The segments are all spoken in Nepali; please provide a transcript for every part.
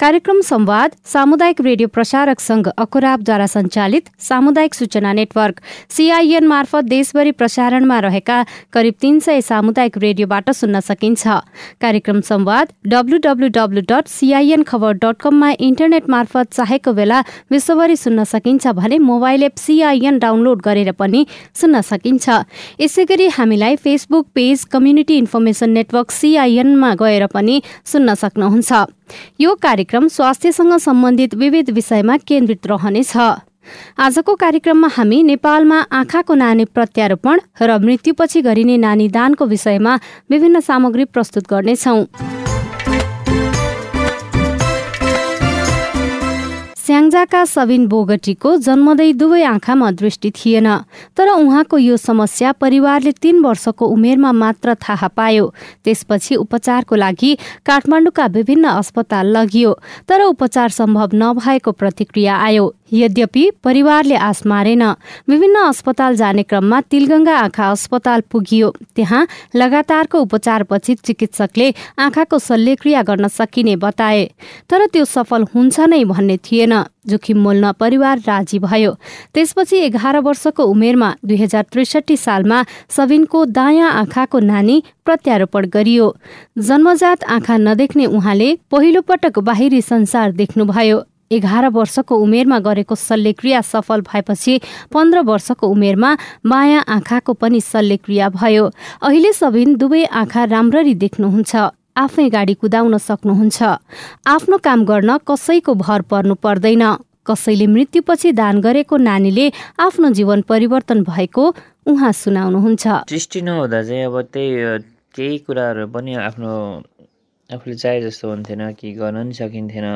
कार्यक्रम संवाद सामुदायिक रेडियो प्रसारक संघ अकुराबद्वारा सञ्चालित सामुदायिक सूचना नेटवर्क सीआईएन मार्फत देशभरि प्रसारणमा रहेका करिब तीन सय सामुदायिक रेडियोबाट सुन्न सकिन्छ। कार्यक्रम संवाद W W W dot C I N Khabar dot कममा इन्टरनेट मार्फत चाहेको बेला विश्वभरि सुन्न सकिन्छ भने मोबाइल एप सीआईएन डाउनलोड गरेर पनि सुन्न सकिन्छ। यसै गरी हामीलाई Facebook page community information network सीआईएनमा गएर पनि सुन्न सक्नुहुन्छ। यो स्वास्थ्यसँग सम्बन्धित विविध विषयमा केन्द्रित रहनेछ। आजको कार्यक्रममा हामी नेपालमा आँखाको नानी प्रत्यारोपण र मृत्युपछि गरिने नानी दानको विषयमा विभिन्न सामग्री प्रस्तुत गर्नेछौं। स्याङ्जाका सबिन बोगटीको जन्मदै दुवै आँखामा दृष्टि थिएन तर उहाँको यो समस्या परिवारले तीन वर्षको उमेरमा मात्र थाहा पायो। त्यसपछि उपचारको लागि काठमाडौँका विभिन्न अस्पताल लगियो तर उपचार सम्भव नभएको प्रतिक्रिया आयो। यद्यपि परिवारले आश मारेन। विभिन्न अस्पताल जाने क्रममा तिलगंगा आँखा अस्पताल पुगियो। त्यहाँ लगातारको उपचारपछि चिकित्सकले आँखाको शल्यक्रिया गर्न सकिने बताए। तर त्यो सफल हुन्छ नै भन्ने थिएन। जोखिम मोल्न परिवार राजी भयो। त्यसपछि एघार वर्षको उमेरमा दुई हजार त्रिसठी सालमा सबिनको दायाँ आँखाको नानी प्रत्यारोपण गरियो। जन्मजात आँखा नदेख्ने उहाँले पहिलो पटक बाहिरी संसार देख्नुभयो। एघार वर्षको उमेरमा गरेको शल्यक्रिया सफल भएपछि पन्ध्र वर्षको उमेरमा माया आँखाको पनि शल्यक्रिया भयो। अहिले सबिन दुवै आँखा राम्ररी देख्नुहुन्छ आफै गाडी कुदाउन सक्नुहुन्छ। आफ्नो काम गर्न कसैको भर पर्नु पर्दैन। कसैले मृत्युपछि दान गरेको नानीले आफ्नो जीवन परिवर्तन भएको उहाँ सुनाउनुहुन्छ। दृष्टि नहुँदा चाहिँ अब त्यही केही कुराहरू पनि आफ्नो आफूले चाहे जस्तो हुन्थेन कि गर्न नि सकिन्थेन।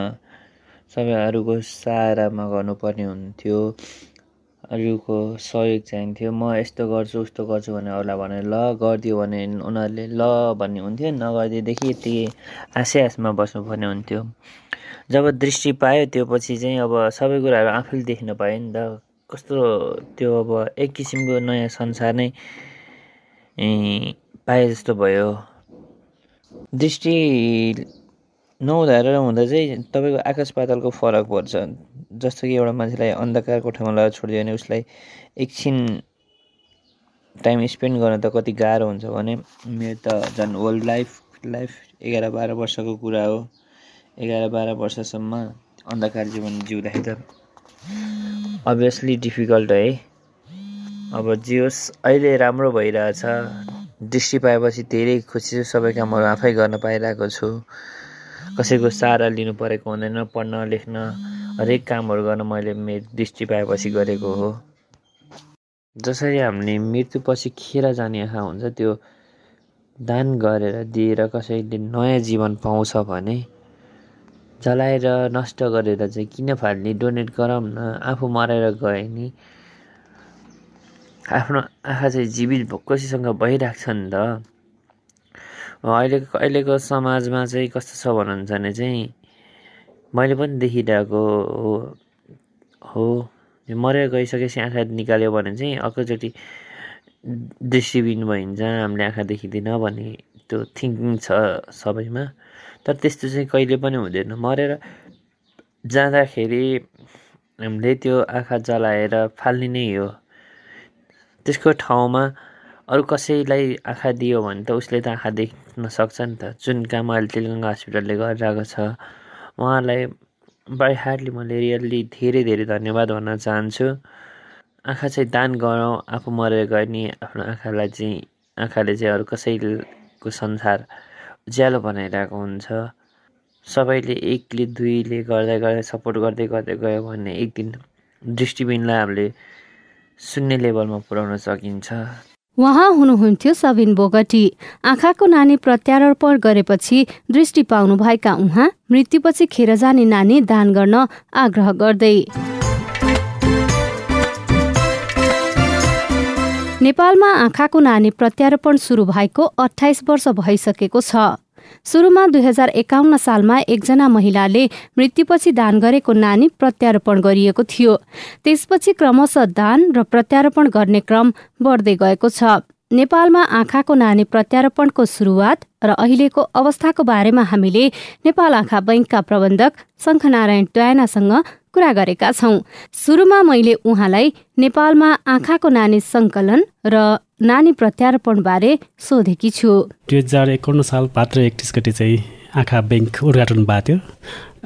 सबै अरूको सहारामा गर्नुपर्ने हुन्थ्यो। अरूको सहयोग चाहिन्थ्यो। म यस्तो गर्छु उस्तो गर्छु भने अरूलाई भने ल गरिदियो भने उनीहरूले ल भन्ने हुन्थ्यो। नगरिदिएदेखि यति आशै आशमा बस्नुपर्ने हुन्थ्यो। जब दृष्टि पायो त्यो पछि चाहिँ अब सबै कुराहरू आफूले देख्न पायो नि त। कस्तो त्यो अब एक किसिमको नयाँ संसार नै पाए जस्तो भयो। दृष्टि नहुँदा हुँदा चाहिँ तपाईँको आकाश पातालको फरक पर्छ। जस्तो कि एउटा मान्छेलाई अन्धकार कोठामा लगाएर छोडिदियो भने उसलाई एकछिन टाइम स्पेन्ड गर्न त कति गाह्रो हुन्छ भने मेरो त झन् होल लाइफ लाइफ एघार बाह्र वर्षको कुरा हो। एघार बाह्र वर्षसम्म अन्धकार जीवन जिउँदाखेरि त अभियसली डिफिकल्ट है अब जे होस् अहिले राम्रो भइरहेछ। दृष्टि पाएपछि धेरै खुसी छु। सबै कामहरू आफै गर्न पाइरहेको छु। कसैको सहारा लिनु परेको हुँदैन पढ्न लेख्न हरेक कामहरू गर्न मैले मेरो दृष्टि पाएपछि गरेको हो। जसरी हामीले मृत्युपछि खेर जाने आँखा हुन्छ त्यो दान गरेर दिएर कसैले नयाँ जीवन पाउँछ भने जलाएर नष्ट गरेर चाहिँ किन फाल्ने डोनेट गरौँ न आफू मरेर गए नि आफ्नो आँखा चाहिँ जीवित कसैसँग भइरहेको छ नि त। अहिलेको अहिलेको समाजमा चाहिँ कस्तो छ भन्नुहुन्छ भने चाहिँ मैले पनि देखिरहेको हो हो। मरेर गइसकेपछि आँखा निकाल्यो भने चाहिँ अर्कोचोटि दृष्टिबिन भइन्छ हामीले आँखा देखिँदैन भन्ने त्यो थिङ्किङ छ सबैमा। तर त्यस्तो चाहिँ कहिले पनि हुँदैन। मरेर जाँदाखेरि हामीले त्यो आँखा जलाएर फाल्ने नै हो। त्यसको ठाउँमा अरू कसैलाई आँखा दियो भने त उसले त आँखा देख्न सक्छ नि त। जुन काम अहिले तेलगङ्गा हस्पिटलले गरिरहेको छ उहाँलाई बाई हार्डली मैले रियल्ली धेरै धेरै धन्यवाद भन्न चाहन्छु। आँखा चाहिँ दान गरौँ आफू मरेर गए नि आफ्नो आँखालाई चाहिँ आँखाले चाहिँ अरू कसैको संसार उज्यालो बनाइरहेको हुन्छ। सबैले एकले दुईले गर्दै गर्दै सपोर्ट गर्दै गर्दै गयो भने एक दिन दृष्टिबिनलाई हामीले शून्य लेभलमा पुर्याउन सकिन्छ। उहाँ हुनुहुन्थ्यो सबिन बोगटी। आँखाको नानी प्रत्यारोपण गरेपछि दृष्टि पाउनुभएका उहाँ मृत्युपछि खेर जाने नानी दान गर्न आग्रह गर्दै। नेपालमा आँखाको नानी प्रत्यारोपण सुरु भएको अठाइस वर्ष भइसकेको छ। सुरुमा दुई हजार एकाउन्न सालमा एकजना महिलाले मृत्युपछि दान गरेको नानी प्रत्यारोपण गरिएको थियो। त्यसपछि क्रमशः दान र प्रत्यारोपण गर्ने क्रम बढ्दै गएको छ। नेपालमा आँखाको नानी प्रत्यारोपणको सुरुवात र अहिलेको अवस्थाको बारेमा हामीले नेपाल आँखा बैङ्कका प्रबन्धक शङ्खनारायण ट्यानासँग कुरा गरेका छौँ। सुरुमा मैले उहाँलाई नेपालमा आँखाको नानी सङ्कलन र नानी प्रत्यारोपण बारे सोधेकी छु। दुई हजार एकाउन्न साल पात्र एकतिस गते चाहिँ आँखा ब्याङ्क उद्घाटन भएको थियो।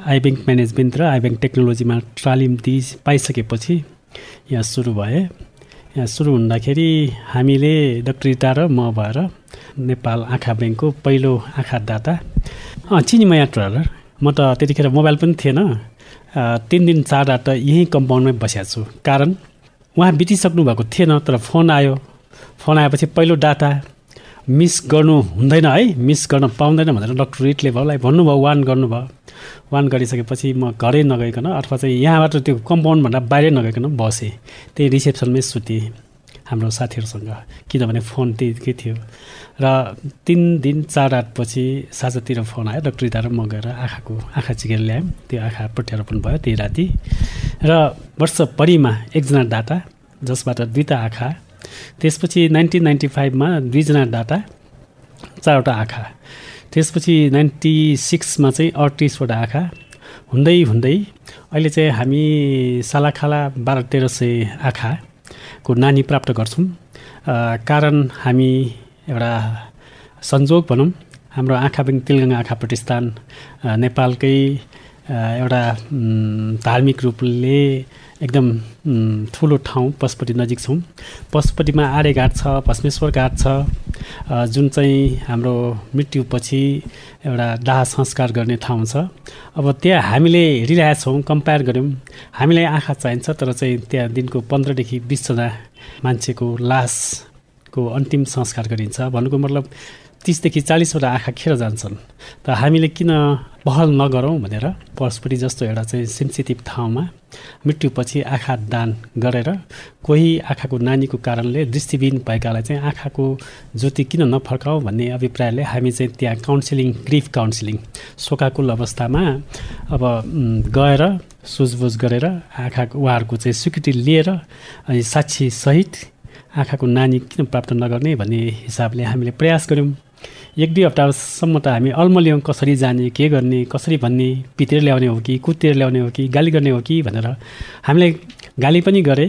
आई ब्याङ्क म्यानेजमेन्ट र आई ब्याङ्क टेक्नोलोजीमा तालिम दिइ पाइसकेपछि यहाँ सुरु भए। यहाँ सुरु हुँदाखेरि हामीले डक्टर र म भएर नेपाल आँखा ब्याङ्कको पहिलो आँखा दाता चिनीमया ट्रेलर। म त त्यतिखेर मोबाइल पनि थिएन। तिन दिन चार रात यहीँ कम्पाउन्डमै बसेको छु। कारण उहाँ बितिसक्नु भएको थिएन तर फोन आयो। फोन आएपछि पहिलो डाटा मिस गर्नु हुँदैन है? मिस गर्न पाउँदैन भनेर डक्टर रिटले भयो भन्नुभयो वान गर्नुभयो। वान गरिसकेपछि म घरै नगइकन अथवा चाहिँ यहाँबाट त्यो कम्पाउन्डभन्दा बाहिरै नगइकन बसेँ। त्यही रिसेप्सनमै सुतेँ हाम्रो साथीहरूसँग किनभने फोन त्यही थियो। र तिन दिन चार रातपछि साँझतिर फोन आयो डक्टर र म गएर आँखाको आँखा चिकेर ल्यायौँ। त्यो आँखा प्रत्यारोपण भयो त्यही राति। र वर्षभरिमा एकजना डाटा जसबाट दुईवटा आँखा त्यसपछि नाइन्टिन नाइन्टी फाइभमा दुईजना डाटा चारवटा आँखा। त्यसपछि नाइन्टी सिक्समा चाहिँ अडतिसवटा आँखा। हुँदै हुँदै अहिले चाहिँ हामी सालाखाला बाह्र तेह्र सय आँखाको नानी प्राप्त गर्छौँ। कारण हामी एउटा संजोग भनौँ। हाम्रो आँखा पनि तिलगङ्गा आँखा प्रतिष्ठान नेपालकै एउटा धार्मिक रूपले एकदम ठुलो ठाउँ पशुपति नजिक छौँ। पशुपतिमा आर्यघाट छ भस्मेश्वर घाट छ। जुन चाहिँ हाम्रो मृत्युपछि एउटा दाह संस्कार गर्ने ठाउँ छ। अब त्यहाँ हामीले हेरिरहेका छौँ कम्पेयर गऱ्यौँ। हामीलाई आँखा चाहिन्छ तर चाहिँ त्यहाँ दिनको पन्ध्रदेखि बिसजना मान्छेको लासको अन्तिम संस्कार गरिन्छ। भन्नुको मतलब तिसदेखि चालिसवटा आँखा खेर जान्छन्। त हामीले किन पहल नगरौँ भनेर पशुपति जस्तो एउटा चाहिँ सेन्सिटिभ ठाउँमा मृत्युपछि आँखा दान गरेर कोही आँखाको नानीको कारणले दृष्टिविहीन भएकालाई चाहिँ आँखाको ज्योति किन नफर्काउँ भन्ने अभिप्रायले हामी चाहिँ त्यहाँ काउन्सिलिङ ग्रिफ काउन्सिलिङ शोकाकुल अवस्थामा अब गएर सुझबुझ गरेर आँखाको उहाँहरूको चाहिँ स्वीकृति लिएर अनि साक्षीसहित आँखाको नानी किन प्राप्त नगर्ने भन्ने हिसाबले हामीले प्रयास गऱ्यौँ। एक दुई हप्तासम्म त हामी अल्मल्याउँ कसरी जाने के गर्ने कसरी भन्ने पितेर ल्याउने हो कि कुतेर ल्याउने हो कि गाली गर्ने हो कि भनेर हामीले गाली पनि गरे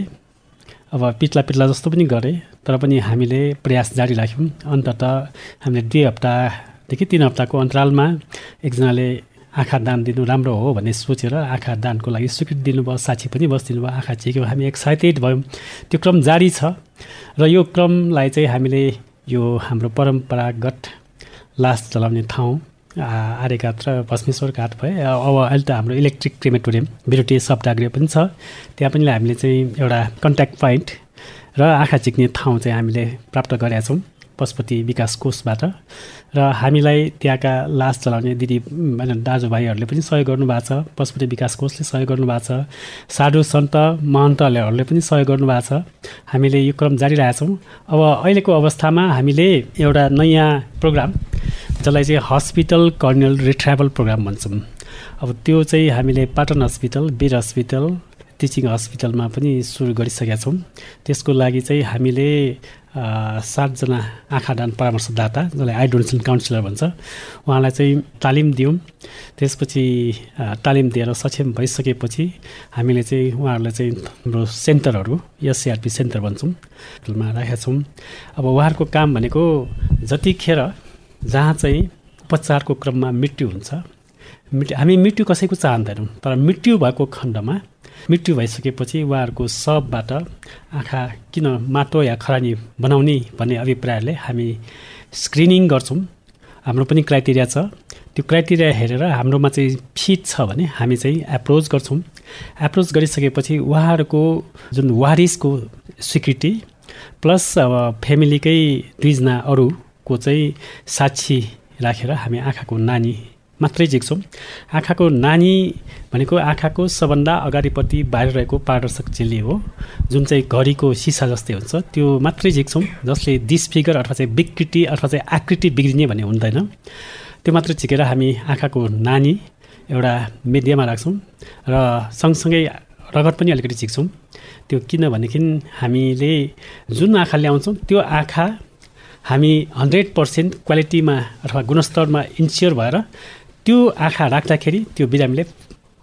अब पित्ला पित्ला जस्तो पनि गरे तर पनि हामीले प्रयास जारी राख्यौँ। अन्तत हामीले दुई हप्तादेखि तिन हप्ताको अन्तरालमा एकजनाले आँखा दान दिनु राम्रो हो भन्ने सोचेर आँखा दानको लागि स्वीकृति दिनुभयो साक्षी पनि बसिदिनु भयो आँखा चेक्यो हामी एक्साइटेड भयौँ। त्यो क्रम जारी छ र यो क्रमलाई चाहिँ हामीले यो हाम्रो परम्परागत लास चलाउने ठाउँ आर्यघाट र भस्मेश्वर घाट भए अब अहिले त हाम्रो इलेक्ट्रिक क्रिमेटोरियम बिरोटी सप्तागृह पनि छ। त्यहाँ पनि हामीले चाहिँ एउटा कन्ट्याक्ट पोइन्ट र आँखा चिक्ने ठाउँ चाहिँ हामीले प्राप्त गरेका छौँ। पशुपति विकास कोषबाट। र हामीलाई त्यहाँका लास चलाउने दिदी दाजुभाइहरूले पनि सहयोग गर्नुभएको छ। पशुपति विकास कोषले सहयोग गर्नुभएको छ। साधु सन्त महन्तहरूले पनि सहयोग गर्नुभएको छ। हामीले यो क्रम जारी रहेछौँ अब अहिलेको अवस्थामा हामीले एउटा नयाँ प्रोग्राम जसलाई चाहिँ हस्पिटल कर्नियल रिट्राभल प्रोग्राम भन्छौँ। अब त्यो चाहिँ हामीले Patan hospital Bir hospital teaching हस्पिटलमा पनि सुरु गरिसकेका छौँ। त्यसको लागि चाहिँ हामीले सातजना आँखा दान परामर्शदाता जसलाई आई डोनेसन काउन्सिलर भन्छ उहाँलाई चाहिँ तालिम दियौँ त्यसपछि तालिम दिएर सक्षम भइसकेपछि हामीले चाहिँ उहाँहरूलाई चाहिँ हाम्रो सेन्टरहरू एससिआरपी सेन्टर भन्छौँ राखेका छौँ। अब उहाँहरूको काम भनेको जतिखेर जहाँ चाहिँ उपचारको क्रममा मृत्यु हुन्छ मृत्यु हामी मृत्यु कसैको चाहँदैनौँ तर मृत्यु भएको खण्डमा मृत्यु भइसकेपछि उहाँहरूको सबबाट आँखा किन माटो या खरानी बनाउने भन्ने अभिप्रायले हामी स्क्रिनिङ गर्छौँ। हाम्रो पनि क्राइटेरिया छ। त्यो क्राइटेरिया हेरेर हाम्रोमा चाहिँ फिट छ भने हामी चाहिँ एप्रोच गर्छौँ। एप्रोच गरिसकेपछि उहाँहरूको जुन वारिसको स्वीकृति प्लस अब फ्यामिलीकै दुईजना अरूको चाहिँ साक्षी राखेर हामी आँखाको नानी मात्रै झिक्छौँ। आँखाको नानी भनेको आँखाको सबभन्दा अगाडिपट्टि बाहिर रहेको पारदर्शक झिल्ली हो जुन चाहिँ घडीको सिसा जस्तै हुन्छ। त्यो मात्रै झिक्छौँ जसले डिसफिगर अथवा चाहिँ विकृति अथवा चाहिँ आकृति बिग्रिने भन्ने हुँदैन। त्यो मात्र झिकेर हामी आँखाको नानी एउटा मेडियामा राख्छौँ र सँगसँगै रगत पनि अलिकति झिक्छौँ। त्यो किनभनेदेखि हामीले जुन आँखा ल्याउँछौँ त्यो आँखा हामी हन्ड्रेड पर्सेन्ट क्वालिटीमा अथवा गुणस्तरमा इन्स्योर भएर त्यो आँखा राख्दाखेरि त्यो बिरामीले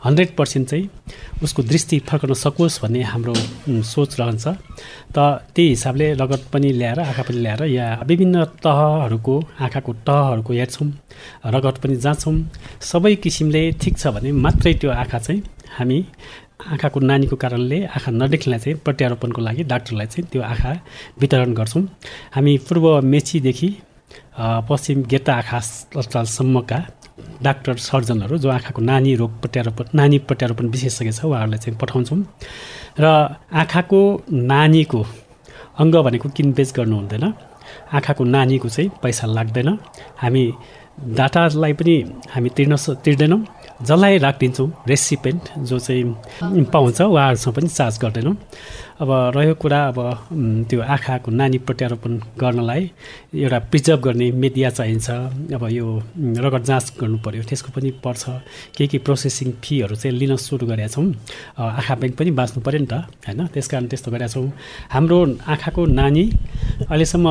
हन्ड्रेड पर्सेन्ट चाहिँ उसको दृष्टि फर्कन सकोस् भन्ने हाम्रो सोच रहन्छ। त त्यही हिसाबले रगत पनि ल्याएर आँखा पनि ल्याएर या विभिन्न तहहरूको आँखाको तहहरूको हेर्छौँ रगत पनि जाँच्छौँ सबै किसिमले ठिक छ भने मात्रै त्यो आँखा चाहिँ हामी आँखाको नानीको कारणले आँखा नदेख्नेलाई चाहिँ प्रत्यारोपणको लागि डाक्टरलाई चाहिँ त्यो आँखा वितरण गर्छौँ। हामी पूर्व मेचीदेखि पश्चिम गेटा आँखा अस्पतालसम्मका डाक्टर सर्जनहरू जो आँखाको नानी रोग प्रत्यारोपण नानी प्रत्यारोपण विशेषज्ञ छ उहाँहरूलाई चाहिँ पठाउँछौँ। र आँखाको नानीको अङ्ग भनेको किनबेच गर्नु हुँदैन। आँखाको नानीको चाहिँ पैसा लाग्दैन। हामी डाटालाई पनि हामी तिर्न तिर्दैनौँ। जसलाई राखिदिन्छौँ रेसिपेन्ट जो चाहिँ पाउँछ उहाँहरूसँग पनि चार्ज गर्दैनौँ। अब रह्यो कुरा अब त्यो आँखाको नानी प्रत्यारोपण गर्नलाई एउटा प्रिजर्भ गर्ने मिडिया चाहिन्छ। अब यो रगत जाँच गर्नु पऱ्यो त्यसको पनि पर्छ। के के प्रोसेसिङ फीहरू चाहिँ लिन सुरु गरेका छौँ आँखा ब्याङ्क पनि बाँच्नु पऱ्यो नि त होइन? त्यस कारण त्यस्तो गरेका छौँ। हाम्रो आँखाको नानी अहिलेसम्म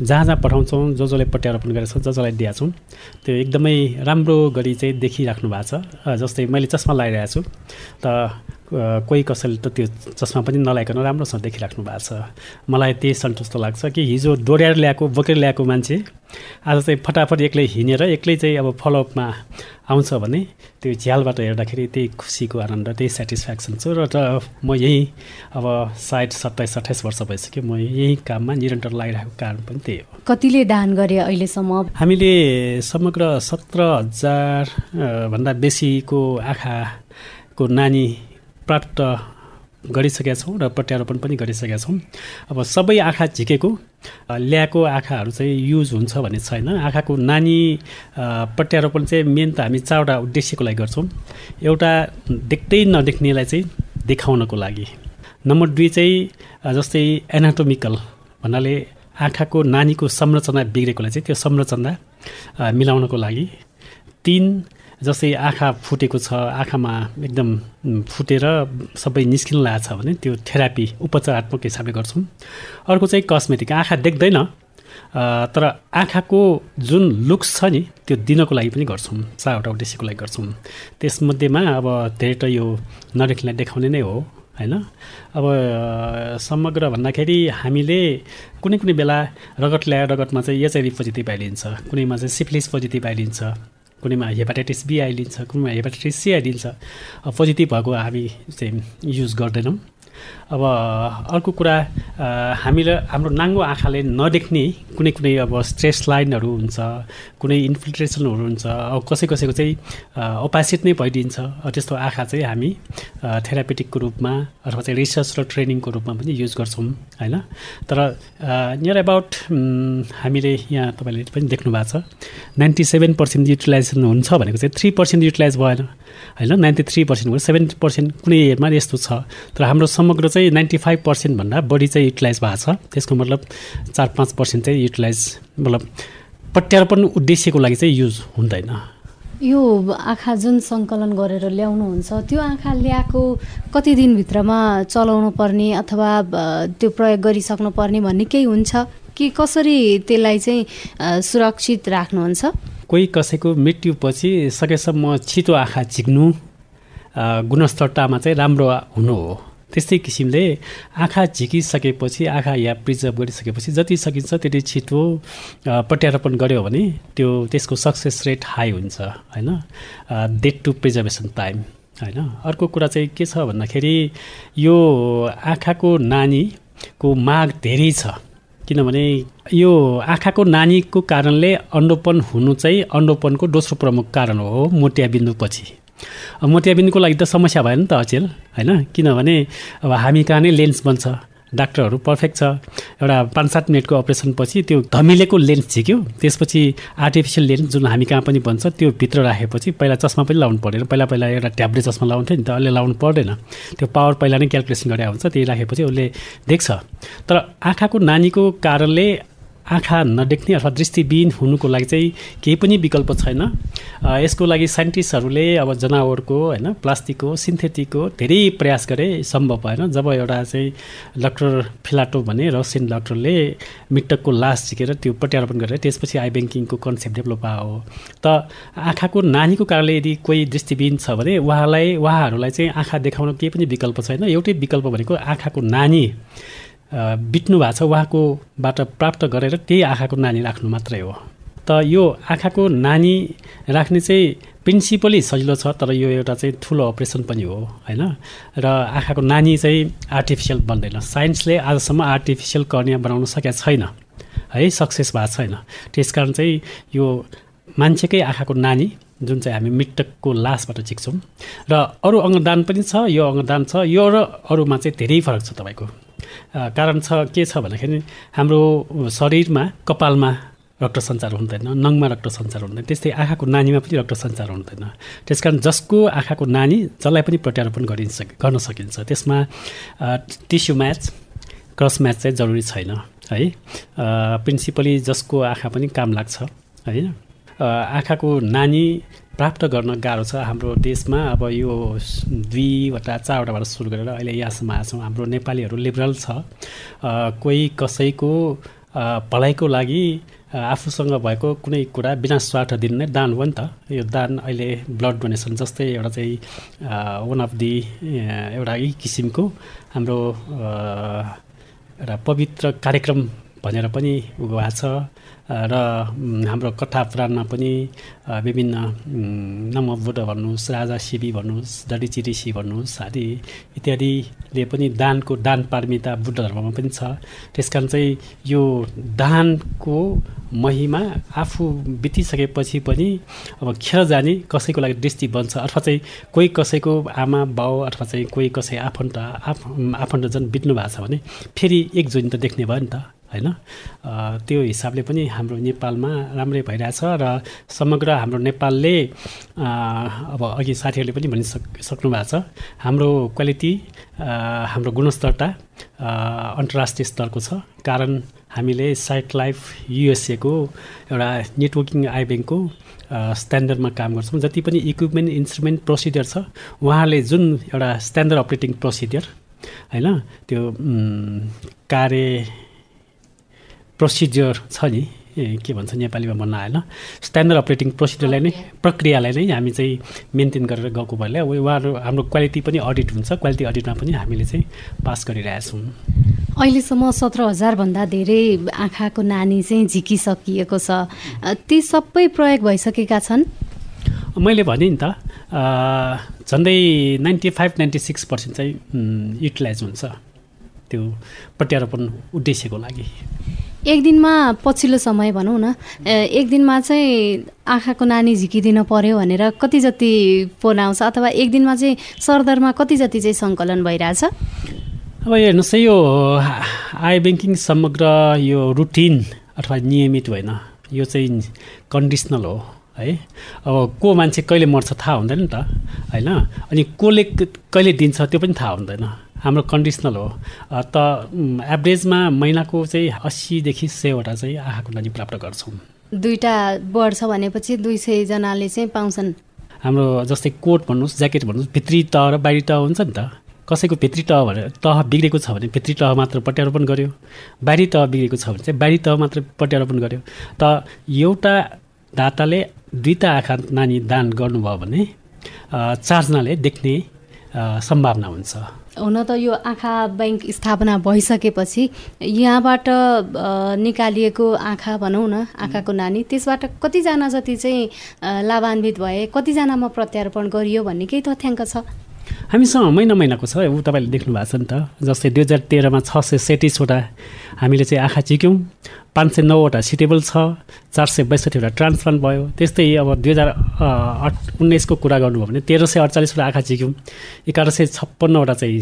जहाँ जहाँ पठाउँछौँ जो जसले प्रत्यारोपण गरेका छौँ ज जसलाई दिएका छौँ त्यो एकदमै राम्रो गरी चाहिँ देखिराख्नु भएको छ। जस्तै मैले चस्मा लगाइरहेको छु। त कोही कसैले त त्यो चस्मा पनि नलाइकन राम्रोसँग देखिराख्नु भएको छ। मलाई त्यही सन्तुष्ट लाग्छ कि हिजो डोर्याएर ल्याएको बोकेर ल्याएको मान्छे आज चाहिँ फटाफट एक्लै हिँडेर एक्लै चाहिँ अब फलोअपमा आउँछ भने त्यो झ्यालबाट हेर्दाखेरि त्यही खुसीको आनन्द त्यही सेटिस्फ्याक्सन छु र त म यहीँ अब सायद सत्ताइस अठाइस वर्ष भइसक्यो म यही काममा निरन्तर लागिरहेको कारण पनि त्यही हो। कतिले दान गरे अहिलेसम्म? हामीले समग्र सत्र हजार भन्दा बेसीको आँखाको नानी प्राप्त गरिसकेका छौँ र प्रत्यारोपण पनि गरिसकेका छौँ। अब सबै आँखा झिकेको ल्याएको आँखाहरू चाहिँ युज हुन्छ भन्ने छैन। आँखाको नानी प्रत्यारोपण चाहिँ मेन त हामी चारवटा उद्देश्यको लागि गर्छौँ। एउटा देख्दै नदेख्नेलाई चाहिँ देखाउनको लागि। नम्बर दुई चाहिँ जस्तै एनाटोमिकल भन्नाले आँखाको नानीको संरचना बिग्रेकोलाई चाहिँ त्यो संरचना मिलाउनको लागि। तिन जस्तै आँखा फुटेको छ आँखामा एकदम फुटेर सबै निस्किन लागेको छ भने त्यो थेरापी उपचारात्मक हिसाबले गर्छौँ। अर्को चाहिँ कस्मेटिक। आँखा देख्दैन तर आँखाको जुन लुक्स छ नि त्यो दिनको लागि पनि गर्छौँ। चारवटा उद्देश्यको लागि गर्छौँ। त्यसमध्येमा अब धेरै त यो नदेख्नेलाई देखाउने नै हो होइन? अब समग्र भन्दाखेरि हामीले कुनै कुनै बेला रगत ल्याएर रगतमा चाहिँ एचआइभी पोजिटिभ आइलिन्छ। कुनैमा चाहिँ सिफ्लिस पोजिटिभ आइलिन्छ। कुनैमा हेपाटाइटिस बी आइलिन्छ कुनैमा हेपाटाइटिस सी आइलिन्छ पोजिटिभ भएको हामी चाहिँ युज गर्दैनौँ। अब अर्को कुरा हामीले हाम्रो नाङ्गो आँखाले नदेख्ने कुनै कुनै अब स्ट्रेस लाइनहरू हुन्छ कुनै इन्फिल्ट्रेसनहरू हुन्छ अब कसै कसैको चाहिँ अपासिट नै भइदिन्छ। त्यस्तो आँखा चाहिँ हामी थेरापेटिकको रूपमा अथवा चाहिँ रिसर्च र ट्रेनिङको रूपमा पनि युज गर्छौँ होइन? तर नियर एबाउट हामीले यहाँ तपाईँले पनि देख्नु भएको छ नाइन्टी सेभेन पर्सेन्ट युटिलाइजेसन हुन्छ भनेको चाहिँ थ्री पर्सेन्ट युटिलाइज भएन होइन? नाइन्टी थ्री पर्सेन्ट भयो सेभेन्टी पर्सेन्ट कुनै एयरमा यस्तो छ। तर हाम्रो समग्र चाहिँ नाइन्टी फाइभ पर्सेन्टभन्दा बढी चाहिँ युटिलाइज भएको छ। त्यसको मतलब चार पाँच पर्सेन्ट चाहिँ युटिलाइज मतलब प्रत्यारोपण उद्देश्यको लागि चाहिँ युज हुँदैन। यो आँखा जुन सङ्कलन गरेर ल्याउनुहुन्छ त्यो आँखा ल्याएको कति दिनभित्रमा चलाउनु पर्ने अथवा त्यो प्रयोग गरिसक्नु पर्ने भन्ने केही हुन्छ? कि कसरी त्यसलाई चाहिँ सुरक्षित राख्नुहुन्छ? कोही कसैको मृत्युपछि सकेसम्म छिटो आँखा झिक्नु गुणस्तरतामा चाहिँ राम्रो हुनु हो। त्यस्तै किसिमले आँखा झिकिसकेपछि आँखा या प्रिजर्भ गरिसकेपछि जति सकिन्छ त्यति छिटो प्रत्यारोपण गऱ्यो भने त्यो त्यसको सक्सेस रेट हाई हुन्छ होइन? डेट टु प्रिजर्भेसन टाइम होइन? अर्को कुरा चाहिँ के छ भन्दाखेरि यो आँखाको नानीको माग धेरै छ किनभने यो आँखाको नानीको कारणले अन्डोपन हुनु चाहिँ अन्डोपनको दोस्रो प्रमुख कारण हो मोतियाबिन्दुपछि मोतियाबिन्दुको लागि त समस्या भएन नि त अचेल होइन? किनभने अब हामी कहाँ नै लेन्स बन्छ डाक्टरहरू पर्फेक्ट छ। एउटा पाँच सात मिनटको अपरेसनपछि त्यो धमिलेको लेन्स झिक्यो। त्यसपछि आर्टिफिसियल लेन्स जुन हामी कहाँ पनि भन्छ त्यो भित्र राखेपछि पहिला चस्मा पनि लाउनु पर्दैन पहिला पहिला एउटा ट्याब्लेट चस्मा लाउँथ्यो नि त अहिले लाउनु पर्दैन। त्यो पावर पहिला नै क्यालकुलेसन गरेर हुन्छ त्यही राखेपछि उसले देख्छ। तर आँखाको नानीको कारणले आँखा नदेख्ने अथवा दृष्टिविहीन हुनुको लागि चाहिँ केही पनि विकल्प छैन। यसको लागि साइन्टिस्टहरूले अब जनावरको होइन प्लास्टिकको सिन्थेटिकको धेरै प्रयास गरे सम्भव भएन। जब एउटा चाहिँ डक्टर फिलाटो भने रसियन डक्टरले मृतकको लास झिकेर त्यो प्रत्यारोपण गरेर त्यसपछि आई ब्याङ्किङको कन्सेप्ट डेभलप भयो त आँखाको नानीको कारणले यदि कोही दृष्टिविहीन छ भने उहाँलाई उहाँहरूलाई चाहिँ आँखा देखाउन केही पनि विकल्प छैन। एउटै विकल्प भनेको आँखाको नानी। बित्नु भएको छ उहाँकोबाट प्राप्त गरेर त्यही आँखाको नानी राख्नु मात्रै हो। त यो आँखाको नानी राख्ने चाहिँ प्रिन्सिपली सजिलो छ तर यो एउटा चाहिँ ठुलो अपरेसन पनि हो होइन? र आँखाको नानी चाहिँ आर्टिफिसियल बन्दैन। साइन्सले आजसम्म आर्टिफिसियल कर्निया बनाउन सकेका छैन है? सक्सेस भएको छैन। त्यस कारण चाहिँ यो मान्छेकै आँखाको नानी जुन चाहिँ हामी मृतकको लासबाट झिक्छौँ। र अरू अङ्गदान पनि छ यो अङ्गदान छ यो र अरूमा चाहिँ धेरै फरक छ तपाईँको। कारण छ के छ भन्दाखेरि हाम्रो शरीरमा कपालमा रक्त सञ्चार हुँदैन नङमा रक्त सञ्चार हुँदैन त्यस्तै आँखाको नानीमा पनि रक्त सञ्चार हुँदैन। त्यस कारण जसको आँखाको नानी जसलाई पनि प्रत्यारोपण गरिन्छ गर्न सकिन्छ। त्यसमा टिस्यु म्याच क्रस म्याच चाहिँ जरुरी छैन है। प्रिन्सिपली जसको आँखा पनि काम लाग्छ होइन। आँखाको नानी प्राप्त गर्न गाह्रो छ हाम्रो देशमा। अब यो दुईवटा चारवटाबाट सुरु गरेर अहिले यहाँसम्म आएको छौँ। हाम्रो नेपालीहरू लिबरल छ। कोही कसैको भलाइको लागि आफूसँग भएको कुनै कुरा बिना स्वार्थ दिनु नै दान हो नि त। यो दान अहिले ब्लड डोनेसन जस्तै एउटा चाहिँ वान अफ दि एउटा यही किसिमको हाम्रो एउटा पवित्र कार्यक्रम भनेर पनि भएको छ। र हाम्रो कथा पुराणमा पनि विभिन्न नमबुद्ध भन्नुहोस् राजा शिवी भन्नुहोस् डडिची ऋषि भन्नुहोस् आदि इत्यादिले पनि दानको दान पारमिता बुद्ध धर्ममा पनि छ। त्यस कारण चाहिँ यो दानको महिमा आफू बितिसकेपछि पनि अब खेर जाने कसैको लागि दृष्टि बन्छ अथवा चाहिँ कोही कसैको आमा बाउ अथवा चाहिँ कोही कसै आफन्त आफ आफन्तजन बित्नु भएको छ भने फेरि एक जोइन त देख्ने भयो नि त। होइन? त्यो हिसाबले पनि हाम्रो नेपालमा राम्रै भइरहेछ र समग्र हाम्रो नेपालले अब अघि साथीहरूले पनि भनिसक् सक्नु भएको छ हाम्रो क्वालिटी हाम्रो गुणस्तरता अन्तर्राष्ट्रिय स्तरको छ। कारण हामीले साइट लाइफ युएसएको एउटा नेटवर्किङ आई ब्याङ्कको स्ट्यान्डर्डमा काम गर्छौँ। जति पनि इक्विपमेन्ट इन्स्ट्रुमेन्ट प्रोसिडियर छ उहाँले जुन एउटा स्ट्यान्डर्ड अपरेटिङ प्रोसिडियर होइन? त्यो कार्य प्रोसिजर छ नि? के भन्छ नेपालीमा भन्न आएन। स्ट्यान्डर्ड अपरेटिङ प्रोसिजरलाई नै प्रक्रियालाई नै हामी चाहिँ मेन्टेन गरेर गएको भएले उहाँहरू हाम्रो क्वालिटी पनि अडिट हुन्छ। क्वालिटी अडिटमा पनि हामीले चाहिँ पास गरिरहेछौँ अहिलेसम्म सत्र हजारभन्दा धेरै आँखाको नानी चाहिँ झिकिसकिएको छ। ती सबै प्रयोग भइसकेका छन्? मैले भने नि त झन्डै ninety five ninety six percent चाहिँ युटिलाइज हुन्छ। त्यो प्रत्यारोपण उद्देश्यको लागि। एक दिनमा पछिल्लो समय भनौँ न एक दिनमा चाहिँ आँखाको नानी झिकिदिन पर्यो भनेर कति जति फोन आउँछ अथवा एक दिनमा चाहिँ सरदरमा कति जति चाहिँ सङ्कलन भइरहेछ? अब हेर्नुहोस् है यो आई ब्याङ्किङ समग्र यो रुटिन अथवा नियमित होइन यो चाहिँ कन्डिसनल हो है? अब को मान्छे कहिले मर्छ थाहा हुँदैन नि त होइन? अनि कसले कहिले दिन्छ त्यो पनि थाहा हुँदैन। हाम्रो कन्डिसनल हो। त एभरेजमा महिनाको चाहिँ अस्सीदेखि सयवटा चाहिँ आँखाको नानी प्राप्त गर्छौँ। दुईवटा बढ्छ भनेपछि दुई सयजनाले चाहिँ पाउँछन्। हाम्रो जस्तै कोट भन्नुहोस् ज्याकेट भन्नुहोस् भित्री तह र बाहिरी तह हुन्छ नि त। कसैको भित्री तह भनेर तह बिग्रेको छ भने भित्री तह मात्र प्रत्यारोपण गर्यो। बाहिरी तह बिग्रेको छ भने चाहिँ बाहिरी तह मात्र प्रत्यारोपण गर्यो। त एउटा दाताले दुईवटा आँखा नानी दान गर्नुभयो भने चारजनाले देख्ने सम्भावना हुन्छ। हुन त यो आँखा ब्याङ्क स्थापना भइसकेपछि यहाँबाट निकालिएको आँखा भनौँ न आँखाको नानी त्यसबाट कतिजना जति चाहिँ लाभान्वित भए कतिजनामा प्रत्यारोपण गरियो भन्ने केही तथ्याङ्क छ? हामीसँग महिना महिनाको छ ऊ तपाईँले देख्नु भएको छ नि त। जस्तै दुई हजार तेह्रमा छ सय सैँतिसवटा हामीले चाहिँ आँखा चिक्यौँ पाँच सय नौवटा सिटेबल छ चार सय बैसठीवटा ट्रान्सप्लान्ट भयो। त्यस्तै अब दुई हजार उन्नाइसको कुरा गर्नुभयो भने तेह्र सय अडचालिसवटा आँखा झिक्यौँ एघार सय छप्पन्नवटा चाहिँ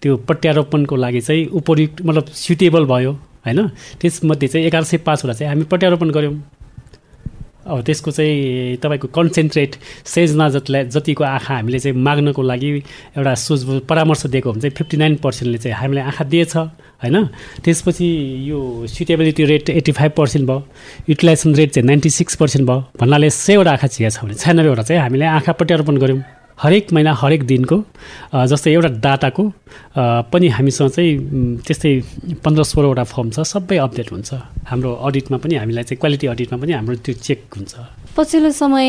त्यो प्रत्यारोपणको लागि चाहिँ उपयुक्त मतलब सुटेबल भयो होइन? त्यसमध्ये चाहिँ एघार सय पाँचवटा चाहिँ हामी प्रत्यारोपण गऱ्यौँ। अब त्यसको चाहिँ तपाईँको कन्सन्ट्रेट सेजना जतिलाई जतिको आँखा हामीले चाहिँ माग्नको लागि एउटा सुझबुझ परामर्श दिएको हुन्छ चाहिँ फिफ्टी नाइन पर्सेन्टले चाहिँ हामीलाई आँखा दिएछ होइन? त्यसपछि यो suitability rate eighty five percent भयो युटिलाइजेसन रेट चाहिँ नाइन्टी सिक्स पर्सेन्ट भयो भन्नाले सयवटा आँखा चिया छ भने छयानब्बेवटा चाहिँ हामीले आँखा प्रत्यारोपण गऱ्यौँ। हरेक महिना हरेक दिनको जस्तै एउटा डाटाको पनि हामीसँग चाहिँ त्यस्तै पन्ध्र सोह्रवटा फर्म छ सबै अपडेट हुन्छ। हाम्रो अडिटमा पनि हामीलाई चाहिँ क्वालिटी अडिटमा पनि हाम्रो त्यो चेक हुन्छ। पछिल्लो समय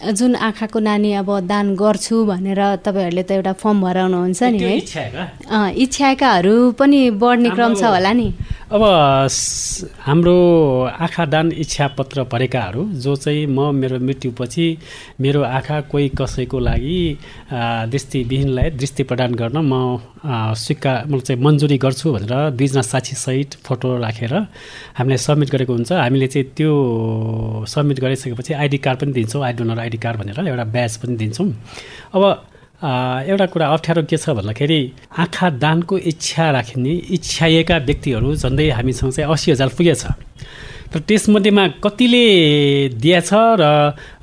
जुन आँखाको नानी अब दान गर्छु भनेर तपाईँहरूले त एउटा फर्म भराउनुहुन्छ नि है? इच्छाकाहरू पनि बढ्ने क्रम छ होला नि। अब हाम्रो आँखा दान इच्छा पत्र भरेकाहरू जो चाहिँ म मेरो मृत्युपछि मेरो आँखा कोही कसैको लागि दृष्टिविहीनलाई दृष्टि प्रदान गर्न म स्वीकार म चाहिँ मन्जुरी गर्छु भनेर दुईजना साक्षीसहित फोटो राखेर हामीले सब्मिट गरेको हुन्छ। हामीले चाहिँ त्यो सब्मिट गरिसकेपछि आइडी कार्ड पनि दिन्छौँ आई डोनर आइडी कार्ड भनेर एउटा ब्याज पनि दिन्छौँ। अब एउटा कुरा अप्ठ्यारो के छ भन्दाखेरि आँखा दानको इच्छा राख्ने इच्छाएका व्यक्तिहरू झन्डै हामीसँग चाहिँ अस्सी हजार पुगेछ तर त्यसमध्येमा कतिले दिएछ र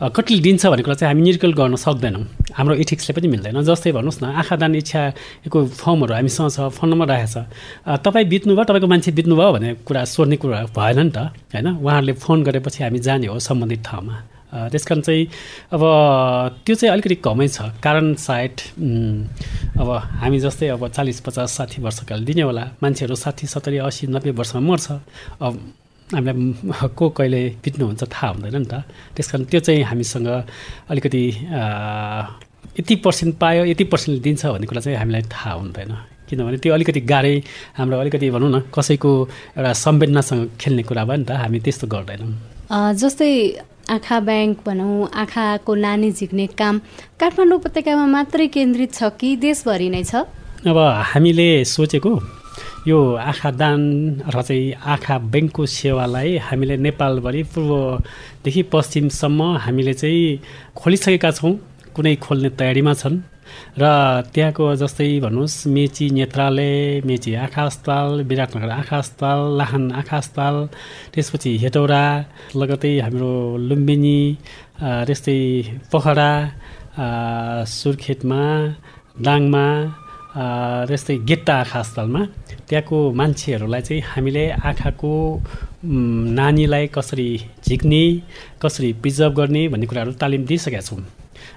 कतिले दिन्छ भन्ने कुरा चाहिँ हामी निर्कल गर्न सक्दैनौँ। हाम्रो इथिक्सले पनि मिल्दैन। जस्तै भन्नुहोस् न आँखा दान इच्छाको फर्महरू हामीसँग छ फोन नम्बर राखेको छ तपाईँ बित्नुभयो तपाईँको मान्छे बित्नुभयो भन्ने कुरा सोध्ने कुरा भएन नि त होइन? उहाँहरूले फोन गरेपछि हामी जाने हो सम्बन्धित ठाउँमा। त्यस कारण चाहिँ अब त्यो चाहिँ अलिकति कमै छ। कारण सायद अब हामी जस्तै अब चालिस पचास साठी वर्षकाल दिने होला। मान्छेहरू साठी सत्तरी अस्सी नब्बे वर्षमा मर्छ। अब हामीलाई को कहिले बित्नुहुन्छ थाहा हुँदैन नि त। त्यस कारण त्यो चाहिँ हामीसँग अलिकति यति पर्सेन्ट पायो यति पर्सेन्टले दिन्छ भन्ने कुरा चाहिँ हामीलाई थाहा हुँदैन। किनभने त्यो अलिकति गाह्रै हाम्रो अलिकति भनौँ न कसैको एउटा संवेदनासँग खेल्ने कुरा भयो नि त। हामी त्यस्तो गर्दैनौँ। जस्तै आँखा ब्याङ्क भनौँ आँखाको नानी झिक्ने काम काठमाडौँ उपत्यकामा मात्रै केन्द्रित छ कि देशभरि नै छ? अब हामीले सोचेको यो आँखा दान र चाहिँ आँखा ब्याङ्कको सेवालाई हामीले नेपालभरि पूर्वदेखि पश्चिमसम्म हामीले चाहिँ खोलिसकेका छौँ। कुनै खोल्ने तयारीमा छन्। र त्यहाँको जस्तै भन्नुहोस् मेची नेत्रालय मेची आँखा अस्पताल विराटनगर आँखा अस्पताल लाहान आँखा अस्पताल त्यसपछि हेटौरा लगतै हाम्रो लुम्बिनी त्यस्तै पोखरा सुर्खेतमा दाङमा त्यस्तै गेट्टा आँखा अस्पतालमा त्यहाँको मान्छेहरूलाई चाहिँ हामीले आँखाको नानीलाई कसरी झिक्ने कसरी प्रिजर्भ गर्ने भन्ने कुराहरू तालिम दिइसकेका छौँ।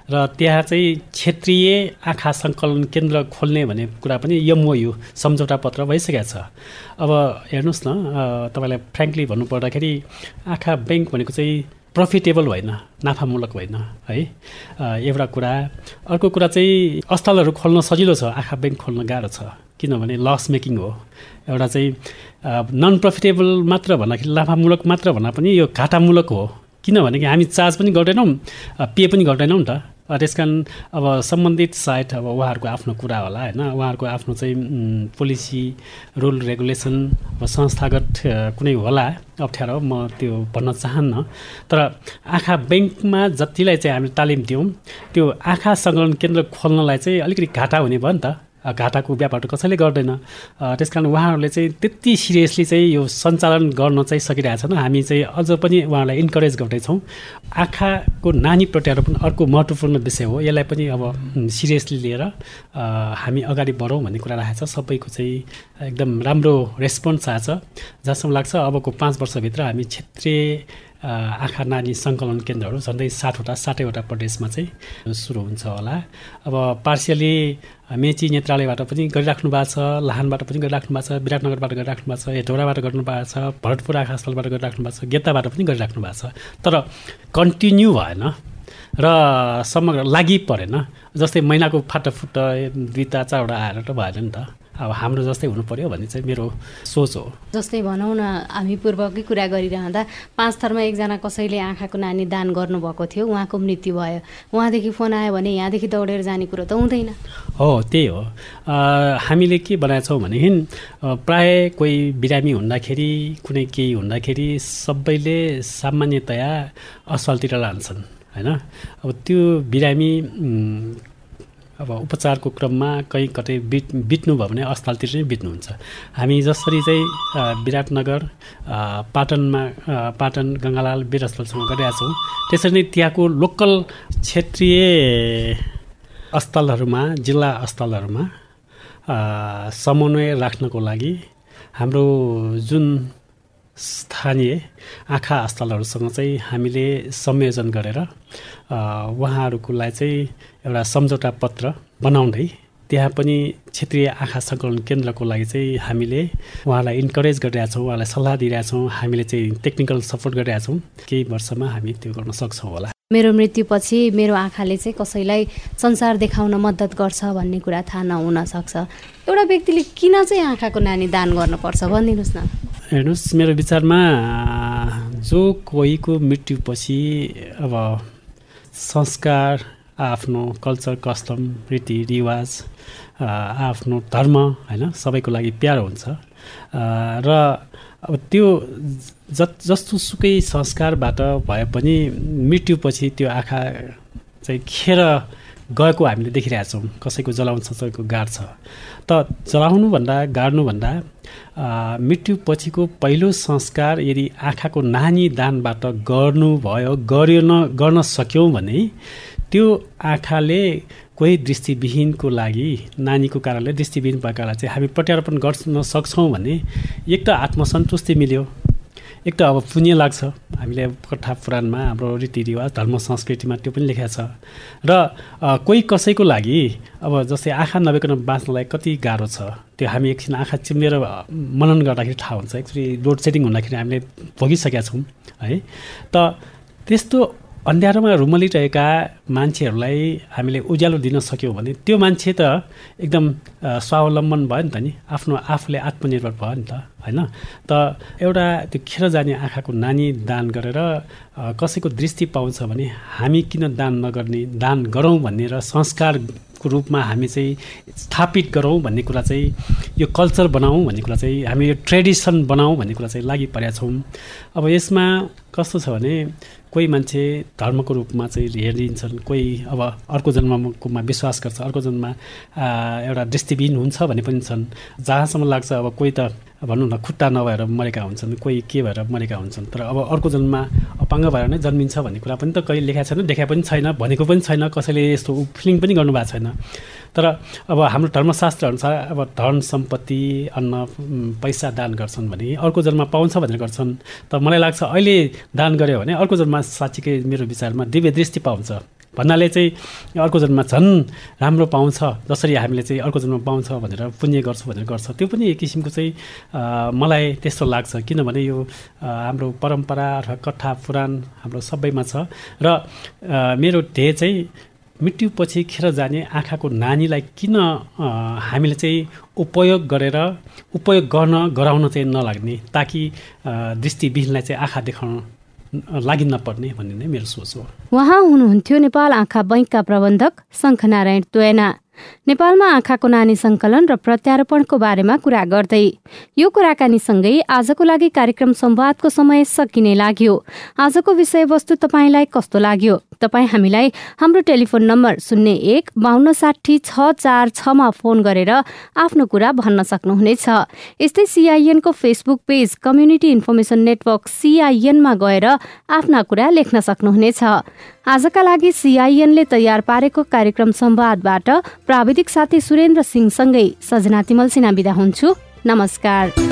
र त्यहाँ चाहिँ क्षेत्रीय आँखा सङ्कलन केन्द्र खोल्ने भन्ने कुरा पनि यमओयु सम्झौता पत्र भइसकेको छ। अब हेर्नुहोस् न तपाईँलाई फ्रेङ्कली भन्नुपर्दाखेरि आँखा ब्याङ्क भनेको चाहिँ प्रफिटेबल होइन नाफामूलक होइन है। एउटा कुरा। अर्को कुरा चाहिँ अस्पतालहरू खोल्न सजिलो छ आँखा ब्याङ्क खोल्न गाह्रो छ किनभने लस मेकिङ हो। एउटा चाहिँ नन प्रफिटेबल मात्र भन्दाखेरि लाभामूलक मात्र भन्दा पनि यो घाटामूलक हो। किनभने हामी चार्ज पनि गर्दैनौँ पे पनि गर्दैनौँ नि त। त्यस कारण अब सम्बन्धित साइट अब उहाँहरूको आफ्नो कुरा होला होइन? उहाँहरूको आफ्नो चाहिँ पोलिसी रुल रेगुलेसन अब संस्थागत कुनै होला अप्ठ्यारो म त्यो भन्न चाहन्न। तर आँखा ब्याङ्कमा जतिलाई चाहिँ हामीले तालिम दियौँ त्यो आँखा सङ्कलन केन्द्र खोल्नलाई चाहिँ अलिकति घाटा हुने भयो नि त। घाटाको व्यापार कसैले गर्दैन। त्यस कारण उहाँहरूले चाहिँ त्यति सिरियसली चाहिँ यो सञ्चालन गर्न चाहिँ सकिरहेछन्। हामी चाहिँ अझ पनि उहाँहरूलाई इन्करेज गर्दैछौँ। आँखाको नानी प्रत्यारोपण अर्को महत्त्वपूर्ण विषय हो। यसलाई पनि अब सिरियसली लिएर हामी अगाडि बढौँ भन्ने कुरा राखेको छ। सबैको चाहिँ एकदम राम्रो रेस्पोन्स आएको छ। जहाँसम्म लाग्छ अबको पाँच वर्षभित्र हामी क्षेत्रीय आँखा नानी सङ्कलन केन्द्रहरू झन्डै सातवटा सातैवटा प्रदेशमा चाहिँ सुरु हुन्छ होला। अब पार्सियली मेची नेत्रालयबाट पनि गरिराख्नु भएको छ लाहानबाट पनि गरिराख्नु भएको छ विराटनगरबाट गरिराख्नु भएको छ हेटौडाबाट गर्नु भएको छ भरतपुर आँखा अस्पतालबाट गरिराख्नु भएको छ गेत्ताबाट पनि गरिराख्नु भएको छ। तर कन्टिन्यू भएन र समग्र लागि परेन जस्तै महिनाको फाटाफुट्ट दुईवटा चारवटा आएर त भएन नि त। अब हाम्रो जस्तै हुनु पर्यो भन्ने चाहिँ मेरो सोच हो। जस्तै भनौँ न हामी पूर्वकै कुरा गरिरहँदा पाँच थरमा एकजना कसैले आँखाको नानी दान गर्नुभएको थियो उहाँको मृत्यु भयो। उहाँदेखि फोन आयो भने यहाँदेखि दौडेर जाने कुरो त हुँदैन। हो त्यही हो। हामीले के बनाएछौँ भनेदेखि प्राय कोही बिरामी हुँदाखेरि कुनै केही हुँदाखेरि सबैले सामान्यतया अस्पतालतिर लान्छन् होइन? अब त्यो बिरामी अब उपचारको क्रममा कहीँ कतै बिट बित्नुभयो भने अस्पतालतिर नै बित्नुहुन्छ। हामी जसरी चाहिँ विराटनगर पाटनमा पाटन गङ्गालाल वीर अस्पतालसँग गरिरहेका छौँ त्यसरी नै त्यहाँको लोकल क्षेत्रीय अस्पतालहरूमा जिल्ला अस्पतालहरूमा समन्वय राख्नको लागि हाम्रो जुन स्थानीय आँखा अस्पतालहरूसँग चाहिँ हामीले संयोजन गरेर उहाँहरूकोलाई चाहिँ एउटा सम्झौता पत्र बनाउँदै त्यहाँ पनि क्षेत्रीय आँखा सङ्कलन केन्द्रको लागि चाहिँ हामीले उहाँलाई इन्करेज गरिरहेछौँ उहाँलाई सल्लाह दिइरहेछौँ हामीले चाहिँ टेक्निकल सपोर्ट गरिरहेछौँ केही वर्षमा हामी त्यो गर्न सक्छौँ होला। मेरो मृत्युपछि मेरो आँखाले चाहिँ कसैलाई संसार देखाउन मद्दत गर्छ भन्ने कुरा थाहा नहुन सक्छ। एउटा व्यक्तिले किन चाहिँ आँखाको नानी दान गर्नुपर्छ भनिदिनुहोस् न। हेर्नुहोस् मेरो विचारमा जो कोहीको मृत्युपछि अब संस्कार आफ्नो कल्चर कस्टम रीतिरिवाज आफ्नो धर्म होइन सबैको लागि प्यारो हुन्छ। र अब त्यो जत जस्तो सुकै संस्कारबाट भए पनि मृत्युपछि त्यो आँखा चाहिँ खेर गएको हामीले देखिरहेछौँ कसैको जलाउँछ कसैको गाड्छ। त जलाउनुभन्दा गाड्नुभन्दा मृत्युपछिको पहिलो संस्कार यदि आँखाको नानी दानबाट गर्नुभयो गरिन गर्न सक्यौँ भने त्यो आँखाले कोही दृष्टिविहीनको लागि नानीको कारणले दृष्टिविहीन भएकालाई चाहिँ हामी प्रत्यारोपण गर्न सक्छौँ भने एक त आत्मसन्तुष्टि मिल्यो एक त अब पुण्य लाग्छ। हामीले कथा पुराणमा हाम्रो रीतिरिवाज धर्म संस्कृतिमा त्यो पनि लेखेको छ। र कोही कसैको लागि अब जस्तै आँखा नभइकन बाँच्नलाई कति गाह्रो छ त्यो हामी एकछिन आँखा चिम्लेर मनन गर्दाखेरि थाहा हुन्छ। एकचोटि लोड सेडिङ हुँदाखेरि हामीले भोगिसकेका छौँ है। त त्यस्तो अन्ध्यारोमा रुमलिरहेका मान्छेहरूलाई हामीले उज्यालो दिन सक्यौँ भने त्यो मान्छे त एकदम स्वावलम्बन भयो नि त नि। आफ्नो आफूले आत्मनिर्भर भयो नि त होइन? त एउटा त्यो खेर जाने आँखाको नानी दान गरेर कसैको दृष्टि पाउँछ भने हामी किन दान नगर्ने दान गरौँ भन्ने र संस्कारको रूपमा हामी चाहिँ स्थापित गरौँ भन्ने कुरा चाहिँ यो कल्चर बनाऊँ भन्ने कुरा चाहिँ हामी यो ट्रेडिसन बनाऊँ भन्ने कुरा चाहिँ लागि परेका छौँ। अब यसमा कस्तो छ भने कोही मान्छे धर्मको रूपमा चाहिँ हेरिदिन्छन् कोही अब अर्को जन्मकोमा विश्वास गर्छ अर्को जन्ममा एउटा दृष्टिविहीन हुन्छ भन्ने पनि छन्। जहाँसम्म लाग्छ अब कोही त भनौँ न खुट्टा नभएर मरेका हुन्छन् कोही के भएर मरेका हुन्छन्। तर अब अर्को जन्ममा अपाङ्ग भएर नै जन्मिन्छ भन्ने कुरा पनि त कहिले लेखाएको छैन देखा पनि छैन भनेको पनि छैन कसैले यस्तो फिलिङ पनि गर्नुभएको छैन। तर अब हाम्रो धर्मशास्त्रअनुसार अब धन सम्पत्ति अन्न पैसा दान गर्छन् भने अर्को जन्म पाउँछ भनेर गर्छन्। त मलाई लाग्छ अहिले दान गऱ्यो भने अर्को जन्ममा साँच्चीकै मेरो विचारमा दिव्य दृष्टि पाउँछ। भन्नाले चाहिँ अर्को जन्ममा झन् राम्रो पाउँछ जसरी हामीले चाहिँ अर्को जन्म पाउँछ भनेर पुण्य गर्छु भनेर गर्छ। त्यो पनि एक किसिमको चाहिँ मलाई त्यस्तो लाग्छ। किनभने यो हाम्रो परम्परा अथवा कथा पुराण हाम्रो सबैमा छ। र मेरो ध्येय चाहिँ मृत्युपछि खेर जाने आँखाको नानीलाई किन हामीले चाहिँ उपयोग गरेर उपयोग गर्न गराउन चाहिँ नलाग्ने ताकि दृष्टिविहीनलाई चाहिँ आँखा देखाउन लागि नपर्ने भन्ने नै मेरो सोच हो। उहाँ हुनुहुन्थ्यो नेपाल आँखा बैङ्कका प्रबन्धक शङ्खनारायण त्वेना नेपालमा आँखाको नानी सङ्कलन र प्रत्यारोपणको बारेमा कुरा गर्दै। यो कुराकानीसँगै आजको लागि कार्यक्रम संवादको समय सकिने लाग्यो। आजको विषयवस्तु तपाईँलाई कस्तो लाग्यो? तपाईँ हामीलाई हाम्रो टेलिफोन नम्बर शून्य एक बाहन्न साठी छ चार छमा फोन गरेर आफ्नो कुरा भन्न सक्नुहुनेछ। यस्तै सिआइएनको Facebook page community information network सिआइएनमा गएर आफ्ना कुरा लेख्न सक्नुहुनेछ। आजका लागि सिआइएनले तयार पारेको कार्यक्रम संवादबाट प्राविधिक साथी सुरेन्द्र सिंहसँगै सजना तिमल सिन्हा बिदा हुन्छु। नमस्कार।